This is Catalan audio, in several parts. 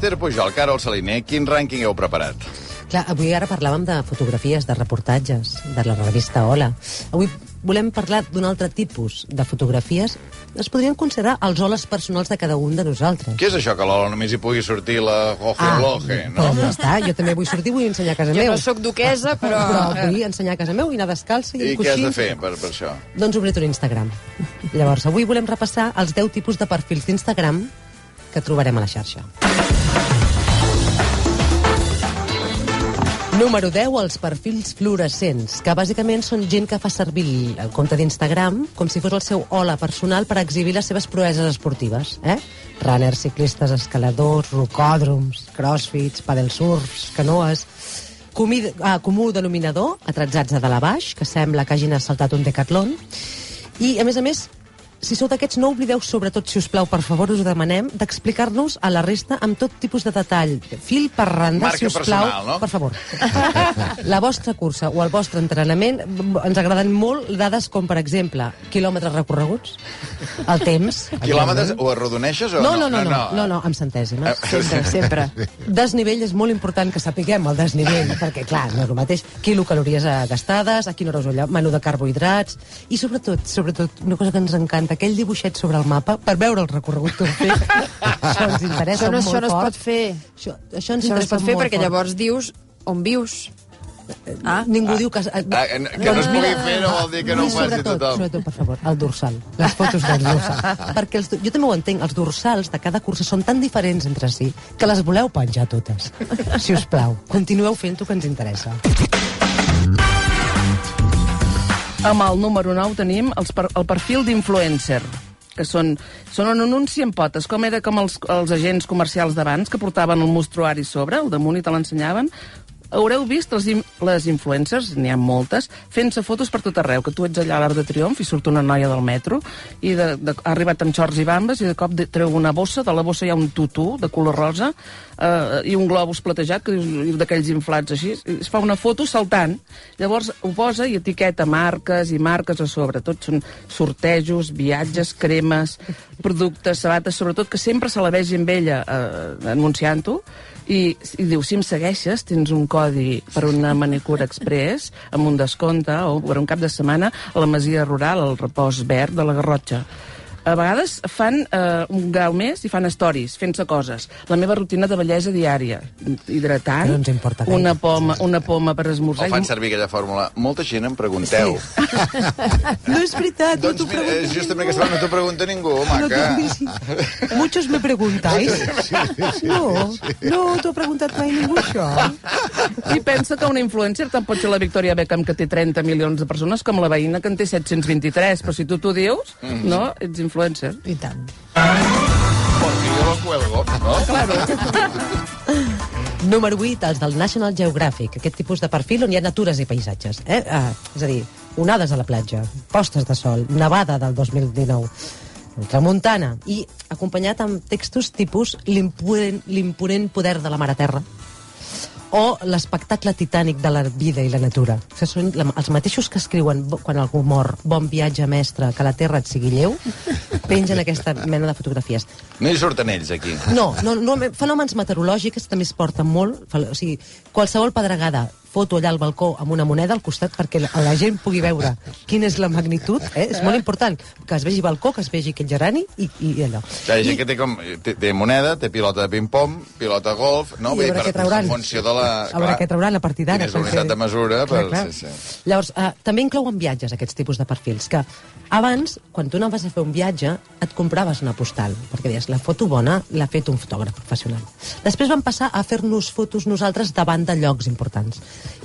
Esther Pujol, Carol Saliner, quin rànquing heu preparat? Clar, avui ara parlàvem de fotografies, de reportatges, de la revista Hola. Avui volem parlar d'un altre tipus de fotografies. Es podrien considerar els oles personals de cada un de nosaltres. Què és això, que l'Ola només hi pugui sortir la Jorge ah, Loge, no? Doncs ja està, jo també vull sortir, vull ensenyar a casa Jo meu. no sóc duquesa, però... Però vull ensenyar a casa meu i anar descalça i, I amb què has de fer per, per això? Doncs obrir un Instagram. Llavors, avui volem repassar els 10 tipus de perfils d'Instagram que trobarem a la xarxa. Número 10, els perfils fluorescents, que bàsicament són gent que fa servir el compte d'Instagram com si fos el seu hola personal per exhibir les seves proeses esportives. Eh? Runners, ciclistes, escaladors, rocòdroms, crossfits, padelsurfs, canoes... Comí, ah, comú denominador, atratzats de dalt a baix, que sembla que hagin saltat un decatlon. I, a més a més, si sou d'aquests, no oblideu, sobretot, si us plau, per favor, us demanem, d'explicar-nos a la resta amb tot tipus de detall. Fil per randa, Marca si us plau, personal, no? per favor. la vostra cursa o el vostre entrenament, ens agraden molt dades com, per exemple, quilòmetres recorreguts, el temps... Quilòmetres evidentment. ho arrodoneixes o No, no, no, no, no, no, amb centèsimes. Sempre, sempre. Desnivell és molt important que sapiguem el desnivell, perquè, clar, no és el mateix. Quilocalories eh, gastades, a quina hora us allò, menú de carbohidrats, i sobretot, sobretot, una cosa que ens encanta, aquell dibuixet sobre el mapa, per veure el recorregut que heu fet. això ens interessa Això no, molt això no es fort. pot fer. Això, això ens Això no es pot fer perquè fort. llavors dius on vius. Ah, Ningú diu que... Ah, que no es pugui fer no vol dir que no ho faci sobretot, tothom. Sobretot, per favor, el dorsal. Les fotos del dorsal. perquè els, jo també ho entenc, els dorsals de cada cursa són tan diferents entre si que les voleu penjar totes. Si us plau, continueu fent-ho que ens interessa. Amb el número 9 tenim els per, el perfil d'influencer que són, són un anunci en potes, com era com els, els agents comercials d'abans, que portaven el mostruari sobre, el damunt i te l'ensenyaven. Haureu vist les, les influencers, n'hi ha moltes, fent-se fotos per tot arreu, que tu ets allà a l'Arc de Triomf i surt una noia del metro i de, de, ha arribat amb xorts i bambes i de cop de, treu una bossa, de la bossa hi ha un tutú de color rosa eh, i un globus platejat, que d'aquells inflats així, es fa una foto saltant. Llavors ho posa i etiqueta marques i marques a sobre. Tot són sortejos, viatges, cremes, productes, sabates, sobretot que sempre se la vegi amb ella eh, anunciant-ho i, i diu, si em segueixes, tens un codi per una manicura express amb un descompte o per un cap de setmana a la Masia Rural, al repòs verd de la Garrotxa. A vegades fan eh, un grau més i fan stories, fent-se coses. La meva rutina de bellesa diària, hidratant, no ens importa gaire. una poma, una poma per esmorzar... O fan servir aquella fórmula. Molta gent em pregunteu. No és veritat, doncs mira, és justament aquesta no t'ho pregunta ningú, maca. Muchos me preguntáis. No, no t'ho ha preguntat mai ningú, això. I pensa que una influencer tant pot ser la Victoria Beckham, que té 30 milions de persones, com la veïna, que en té 723. Però si tu t'ho dius, Mhm. no, ets influencer. I tant. Porque yo lo cuelgo, no? Claro. Número 8, els del National Geographic, aquest tipus de perfil on hi ha natures i paisatges. Eh? Ah, és a dir, onades a la platja, postes de sol, nevada del 2019, tramuntana, i acompanyat amb textos tipus l'imponent l'imponent poder de la mare terra, o l'espectacle titànic de la vida i la natura. Sigui, són els mateixos que escriuen quan algú mor, bon viatge, mestre, que la terra et sigui lleu, pengen aquesta mena de fotografies. No hi surten ells, aquí. No, no, no fenòmens meteorològics també es porten molt. O sigui, qualsevol pedregada, foto allà al balcó amb una moneda al costat perquè la, la gent pugui veure quina és la magnitud. Eh? És molt important que es vegi balcó, que es vegi aquell gerani i, i allò. Hi ha gent que té, com, té, té moneda, té pilota de ping-pong, pilota de golf, no? I a veure què trauran. En funció de la... A veure què trauran a partir d'ara. Quina és la unitat de mesura. Clar, Per, clar. sí, sí. Llavors, eh, també inclouen viatges, aquests tipus de perfils, que abans, quan tu anaves a fer un viatge, et compraves una postal, perquè deies, la foto bona l'ha fet un fotògraf professional. Després vam passar a fer-nos fotos nosaltres davant de llocs importants.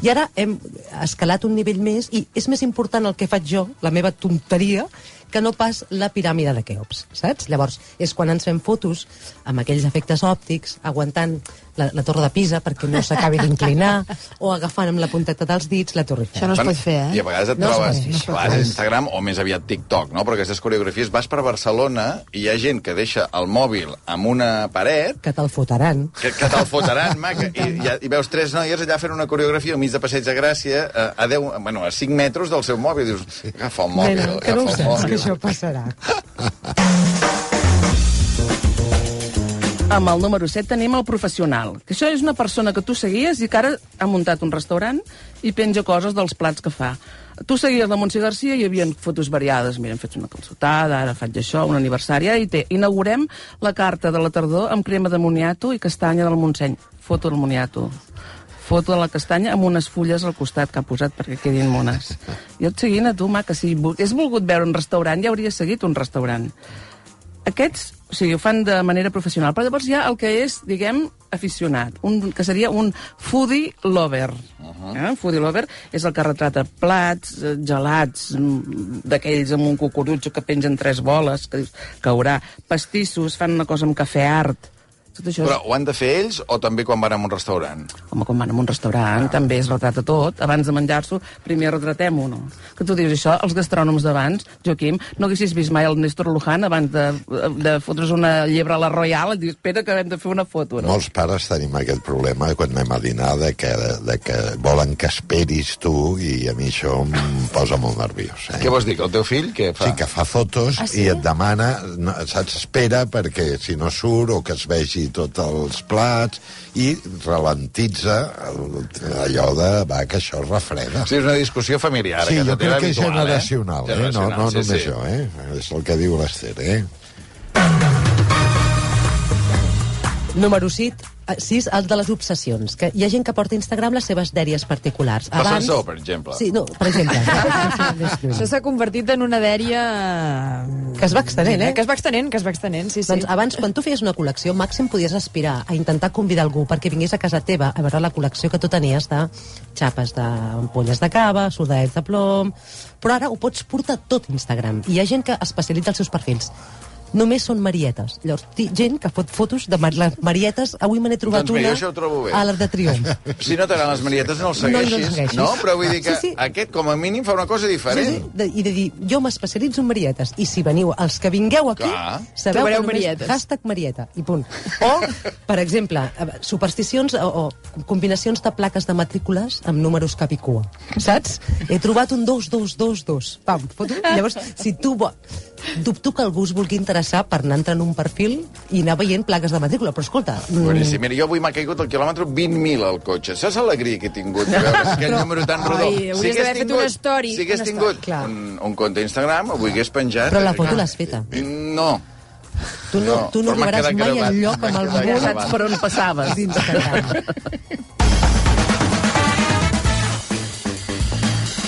I ara hem escalat un nivell més i és més important el que faig jo, la meva tonteria, que no pas la piràmide de Keops, saps? Llavors, és quan ens fem fotos amb aquells efectes òptics, aguantant la, la torre de Pisa perquè no s'acabi d'inclinar, o agafant amb la punteta dels dits la torre Eiffel. Això no es pot fer, I a eh? vegades et No es trobes, no clar, és Instagram o més aviat TikTok, no? Però aquestes coreografies, vas per Barcelona i hi ha gent que deixa el mòbil amb una paret Que te'l fotran. que, que te'l fotran, maca, i, i, i veus tres noies allà fent una coreografia al mig de Passeig de Gràcia a, a, 10, bueno, a 5 metres del seu mòbil. Dius, agafa el mòbil, Nena, que no el saps, mòbil. que això passarà. Amb el número 7 tenim el professional, que això és una persona que tu seguies i que ara ha muntat un restaurant i penja coses dels plats que fa. Tu seguies la Montse Garcia i hi havia fotos variades. Mira, hem fet una calçotada, ara faig això, un aniversari. Hi té. Inaugurem la carta de la tardor amb crema de moniato i castanya del Montseny. Foto del moniato. Foto de la castanya amb unes fulles al costat que ha posat perquè quedin mones. Jo et seguint a tu, ma, que si hagués volgut veure un restaurant, ja hauria seguit un restaurant aquests o sigui, ho fan de manera professional, però llavors hi ha el que és, diguem, aficionat, un, que seria un foodie lover. Uh -huh. eh? Foodie lover és el que retrata plats, eh, gelats, mm, d'aquells amb un cucurutxo que pengen tres boles, que dius, caurà, pastissos, fan una cosa amb cafè art. Tot això Però ho han de fer ells o també quan van a un restaurant? Home, quan van a un restaurant, també es retrata tot. Abans de menjar-s'ho, primer retratem-ho, no? Que tu dius això, els gastrònoms d'abans, Joaquim, no haguessis vist mai el Néstor Luján abans de, de fotre's una llebre a la Royal et dius, espera que hem de fer una foto, no? Molts pares tenim aquest problema quan anem a dinar de que, de que volen que esperis tu i a mi això em posa molt nerviós. Eh? Què vols dir, que el teu fill què fa? Sí, que fa fotos Ah, sí? i et demana, no, saps, espera perquè si no surt o que es vegi tots els plats i ralentitza allò de, va, que això es refreda. Sí, és una discussió familiar. Sí, jo crec que és habitual, generacional, eh? No, Generacional, no sí, només sí. jo, eh? És el que diu l'Ester, eh? Número 6, 6, el de les obsessions. Que hi ha gent que porta a Instagram les seves dèries particulars. Passar-se-ho, per exemple. Sí, no, per exemple. Això s'ha convertit en una dèria... Que es va extenent, eh? Que es va extenent, que es va extenent, sí, sí. Doncs abans, quan tu feies una col·lecció, màxim podies aspirar a intentar convidar algú perquè vingués a casa teva a veure la col·lecció que tu tenies de xapes d'ampolles de cava, soldadets de plom... Però ara ho pots portar tot a Instagram. I hi ha gent que especialitza els seus perfils només són marietes. Llavors, ti- gent que fot fotos de mar les marietes, avui me n'he trobat Doncs mira, una jo això ho trobo bé. a la de Triomf. Si no t'agraden les marietes, no el No, no el segueixis. segueixis. No, però vull dir que Sí, sí. aquest, com a mínim, fa una cosa Sí, diferent. sí, de, i de dir, jo m'especialitzo en marietes, i si veniu, els que vingueu aquí, Clar. sabeu Trobareu que només marietes. hashtag marieta, i punt. O, per exemple, eh, supersticions o, o combinacions de plaques de matrícules amb números cap i cua, saps? He trobat un 2222, pam, foto. Llavors, si tu... Vo... Dubto que algú es vulgui interessar per anar entrant en un perfil i anar veient plaques de matrícula, però escolta... mm, Boníssim. Mira, jo avui m'ha caigut el quilòmetre 20.000 al cotxe. Saps l'alegria que he tingut de veure aquell número tan Ai, rodó? hauries hagués d'haver fet una story, Si hagués tingut story. Un, un compte Instagram, avui hagués penjat... Però la foto l'has feta. No. Tu no, No, tu no però arribaràs mai gravat, al lloc amb el. Saps per on passaves. d'Instagram.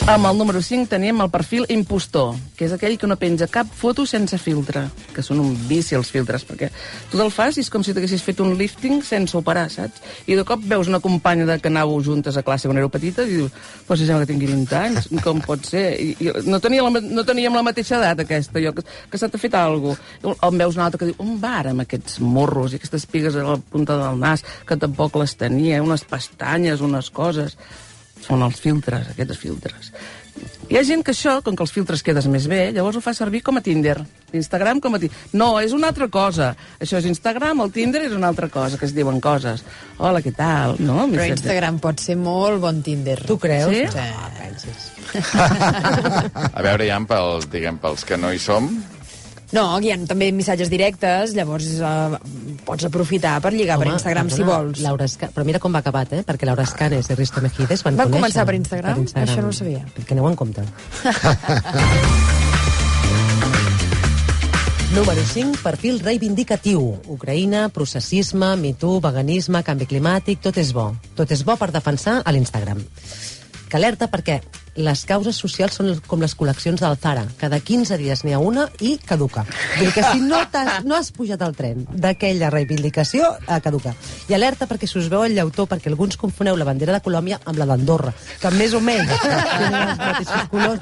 Amb el número 5 tenim el perfil impostor, que és aquell que no penja cap foto sense filtre, que són un vici els filtres, perquè tu te'l fas i és com si t'haguessis fet un lifting sense operar, saps? I de cop veus una companya de que anàveu juntes a classe quan éreu petites i dius, però si sembla que tingui 20 anys, com pot ser? I, i no, tenia la, no teníem la mateixa edat, aquesta, jo, que, que s'ha fet alguna cosa. En veus una altra que diu, on va ara amb aquests morros i aquestes pigues a la punta del nas, que tampoc les tenia, unes pestanyes, unes coses són els filtres, aquests filtres. Hi ha gent que això, com que els filtres quedes més bé, llavors ho fa servir com a Tinder. Instagram com a Tinder. No, és una altra cosa. Això és Instagram, el Tinder és una altra cosa, que es diuen coses. Hola, què tal? No, Però missatge. Instagram pot ser molt bon Tinder. Tu creus? Sí? Sí. Ah. A veure, ja, pels, diguem, pels que no hi som, No, hi ha també missatges directes, llavors eh, pots aprofitar per lligar per Home, Instagram si perdona, vols. Laura Esca... Però mira com va acabat, eh? Perquè Laura Escanes i Risto Mejides van, Van conèixer. començar per Instagram? Això no ho sabia. Que aneu en compte. Número 5, perfil reivindicatiu. Ucraïna, processisme, MeToo, veganisme, canvi climàtic, tot és bo. Tot és bo per defensar a l'Instagram. Que alerta perquè les causes socials són com les col·leccions del Zara. Cada 15 dies n'hi ha una i caduca. Vull dir que si no, t'has- no has pujat al tren d'aquella reivindicació, a caduca. I alerta perquè si us veu el llautó, perquè alguns confoneu la bandera de Colòmbia amb la d'Andorra, que més o menys tenen els mateixos colors.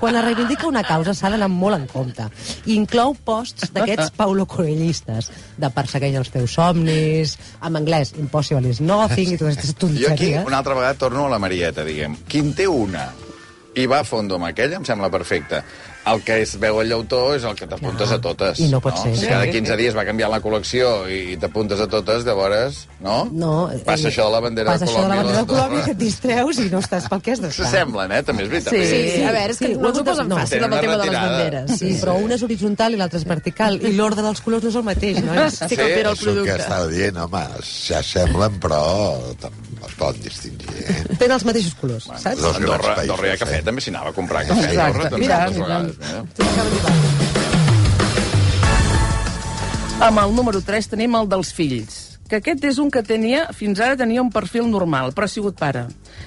Quan es reivindica una causa s'ha d'anar molt en compte. I inclou posts d'aquests Paulo Coelhistes, de persegueix els teus somnis, en anglès, impossible is nothing, i totes aquestes Jo aquí, tonteries. una altra vegada, torno a la Marieta, diguem. Qui en té una i va a fondo amb aquella, em sembla perfecte. El que es veu al llautó és el que t'apuntes Clar. a totes. I no pot ser. Si cada 15 dies va canviar la col·lecció i t'apuntes a totes, llavors, no? No, Passa eh, això de la bandera passa de això de la Colòmbia. bandera de Colòmbia, Colòmbia que et distreus i no estàs pel que has d'estar. S'assemblen, eh? També és veritat. Sí. Sí, Sí, a veure, és que sí, no ens ho posen no. fàcil amb el tema de les retirada. banderes. Sí, però una és horitzontal i l'altra és vertical, i l'ordre dels colors no és el mateix, no? Sí que altera el Això que producte. estava dient, home, s'assemblen, però es poden distingir, eh? Tenen els mateixos colors, saps? Andorra, països, Andorra hi ha cafè, eh? també s'hi anava a comprar cafè. a Exacte. Andorra, també, Mira. Amb el número 3 tenim el dels fills, que aquest és un que tenia, fins ara tenia un perfil normal, però ha sigut pare.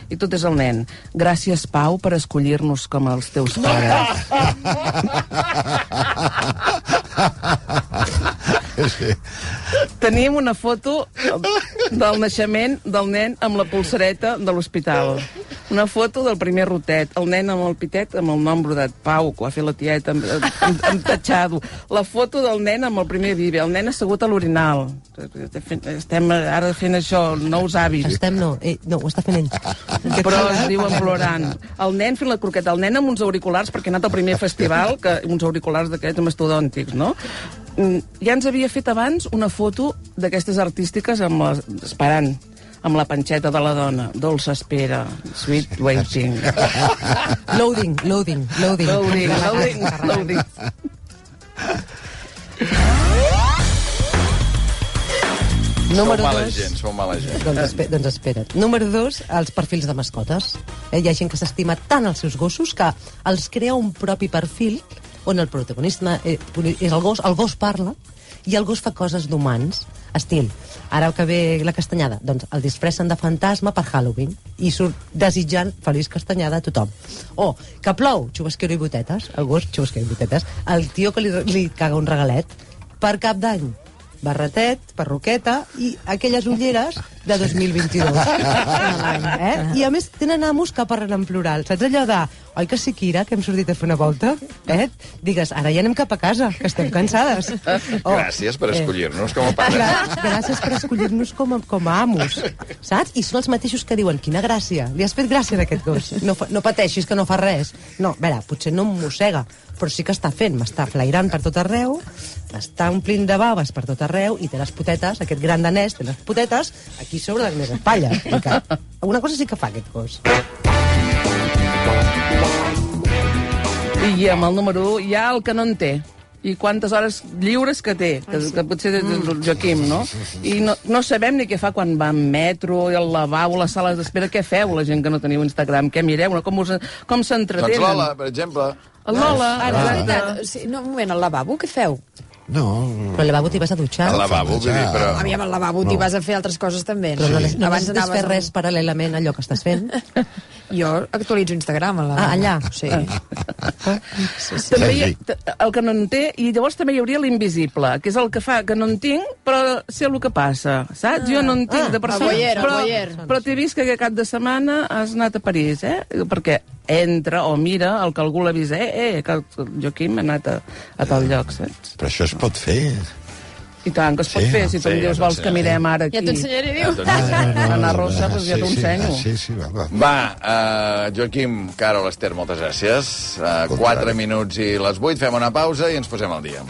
I tot és el nen. Gràcies, Pau, per escollir-nos com els teus pares. Sí. Tenim una foto del naixement del nen amb la pulsareta de l'hospital. Una foto del primer rotet, el nen amb el pitet amb el nom brodat, Pau, que ho ha fet la tieta amb, amb, amb tatxado. La foto del nen amb el primer vive, el nen assegut a l'orinal. Estem ara fent això, nous hàbits. Estem, no, eh, no, ho està fent ell. Però es diuen plorant. El nen fent la croqueta, el nen amb uns auriculars, perquè ha anat al primer festival, que uns auriculars d'aquests mastodòntics, no? Mm, Ja ens havia fet abans una foto d'aquestes artístiques amb les, esperant amb la panxeta de la dona. Dolça espera, sweet waiting. Loading, loading, loading. Loading, loading, loading. Número Sou mala dos. gent, sou mala gent. Doncs, espe doncs espera't. Número dos, els perfils de mascotes. Eh, hi ha gent que s'estima tant els seus gossos que els crea un propi perfil on el protagonista eh, és el gos, el gos parla i el gos fa coses d'humans. Estil, ara que ve la castanyada, doncs el disfressen de fantasma per Halloween i surt desitjant feliç castanyada a tothom. O que plou, xubasquero i botetes, el gos xubasquero i botetes, el tio que li, li caga un regalet per cap d'any barretet, perruqueta i aquelles ulleres de 2022. eh? I a més tenen amos que parlen en plural. Saps allò de, oi que sí, Kira, que hem sortit a fer una volta? Eh? Digues, ara ja anem cap a casa, que estem cansades. O, Gràcies per eh, escollir-nos com a pares. Gràcies per escollir-nos com, a, com a amos, saps? I són els mateixos que diuen, quina gràcia, li has fet gràcia a aquest gos. No, fa, no pateixis que no fa res. No, a veure, potser no em mossega, però sí que està fent, m'està flairant per tot arreu, m'està omplint de baves per tot arreu i té les potetes, aquest gran danès té les potetes aquí sobre de les que alguna cosa sí que fa aquest gos. I amb el número 1 hi ha el que no en té. I quantes hores lliures que té, que, que potser és el Joaquim, no? I no, no sabem ni què fa quan va en metro, i al lavabo, les sales d'espera. Què feu, la gent que no teniu Instagram? Què mireu? Com, us, com Doncs s'entretenen? Lola, per exemple. Lola, Ara, és exacte. veritat. Sí, no, un moment, al lavabo, què feu? No, Però al lavabo t'hi vas a dutxar, Al lavabo, vull dir, però... Aviam, al lavabo t'hi vas a fer altres coses també. però no, Sí. no Abans necessites anaves fer res paral·lelament a allò que estàs fent. Jo actualitzo Instagram. A la... Ah, allà? Sí. sí, sí. També hi, ha- el que no en té, i llavors també hi hauria l'invisible, que és el que fa que no en tinc, però sé el que passa, saps? jo no en tinc Ah, de persona, el però, però t'he vist que aquest cap de setmana has anat a París, eh? Perquè entra o mira el que algú l'avisa, eh, eh, que el Joaquim ha anat a, a tal lloc, saps? però això es pot fer. I tant, que es pot Sí, fer, si tu sí, em dius, vols que mirem ara aquí. Ja t'ho ensenyaré, diu. Anar a Rossa, doncs ja t'ho sí, ensenyo. Sí, sí, va, va. Va, uh, Joaquim, Carol, Esther, moltes gràcies. Uh, 4 minuts i les 8, fem una pausa i ens posem al dia.